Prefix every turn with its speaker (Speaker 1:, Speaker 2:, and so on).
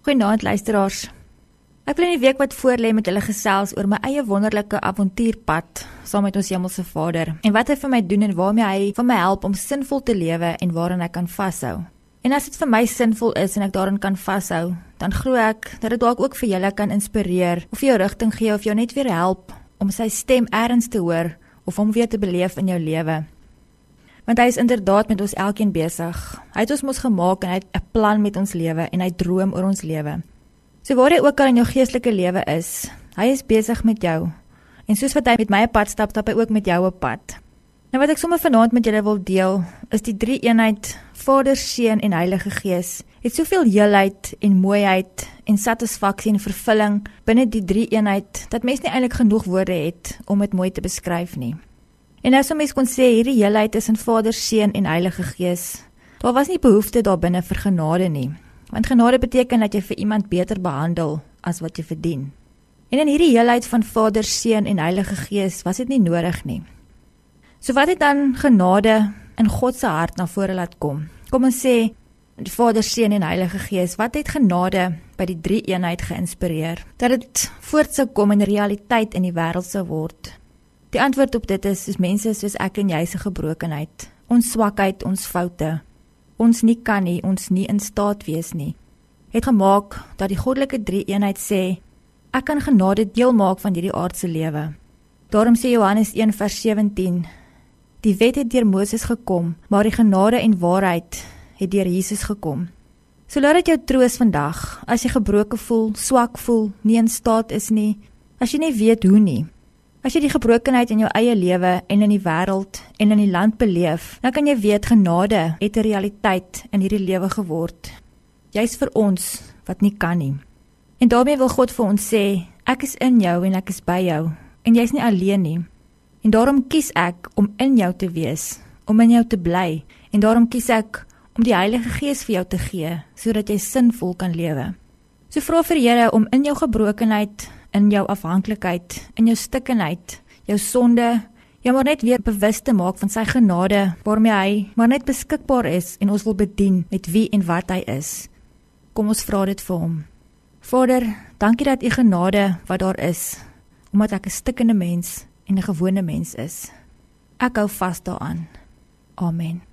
Speaker 1: Goeienaand luisteraars. Ek wil in die week wat voorlê met julle gesels oor my eie wonderlike avontuurpad saam met ons Hemelse Vader en wat hy vir my doen en waarmee hy vir my help om sinvol te lewe en waaraan ek kan vashou. En as dit vir my sinvol is en ek daarin kan vashou, dan glo ek dat dit dalk ook vir julle kan inspireer of jou rigting gee of jou net weer help om sy stem erns te hoor of hom weer te beleef in jou lewe. Want hy is inderdaad met ons elkeen besig. Hy het ons mos gemaak en hy het 'n plan met ons lewe en hy droom oor ons lewe. So waar jy ook al in jou geestelike lewe is, hy is besig met jou. En soos wat hy met my 'n pad stap, stap hy ook met jou 'n pad. Nou wat ek sommer vanaand met julle wil deel, is die drie eenheid Vader, Seun en Heilige Gees. Het soveel heelheid en mooiheid en satisfaksie en vervulling binne die drie eenheid dat mens nie eintlik genoeg woorde het om dit mooi te beskryf nie. En nou sou mens kon sê hierdie heelheid is in Vader, Seun en Heilige Gees. Daar was nie behoefte daarbinne vir genade nie. Want genade beteken dat jy vir iemand beter behandel as wat jy verdien. En in hierdie heelheid van Vader, Seun en Heilige Gees was dit nie nodig nie. So wat het dan genade in God se hart na vore laat kom? Kom ons sê die Vader, Seun en Heilige Gees, wat het genade by die drie eenheid geïnspireer dat dit voort sou kom in realiteit in die wêreld sou word? Die antwoord op dit is is mense soos ek en jy se gebrokenheid, ons swakheid, ons foute, ons nie kan nie, ons nie in staat wees nie. Het gemaak dat die goddelike drie-eenheid sê, ek kan genade deel maak van hierdie aardse lewe. Daarom sê Johannes 1:17, die wet het deur Moses gekom, maar die genade en waarheid het deur Jesus gekom. So laat dit jou troos vandag as jy gebroken voel, swak voel, nie in staat is nie, as jy nie weet hoe nie. As jy die gebrokenheid in jou eie lewe en in die wêreld en in die land beleef, dan kan jy weet genade het 'n realiteit in hierdie lewe geword. Jy's vir ons wat nie kan nie. En daarmee wil God vir ons sê, ek is in jou en ek is by jou en jy's nie alleen nie. En daarom kies ek om in jou te wees, om in jou te bly en daarom kies ek om die Heilige Gees vir jou te gee sodat jy sinvol kan lewe. So vra vir Here om in jou gebrokenheid in jou afhanklikheid, in jou stikkenheid, jou sonde, jy moet net weer bewus te maak van sy genade waarmee hy maar net beskikbaar is en ons wil bedien met wie en wat hy is. Kom ons vra dit vir hom. Vader, dankie dat u genade wat daar is, omdat ek 'n stikkende mens en 'n gewone mens is. Ek hou vas daaraan. Amen.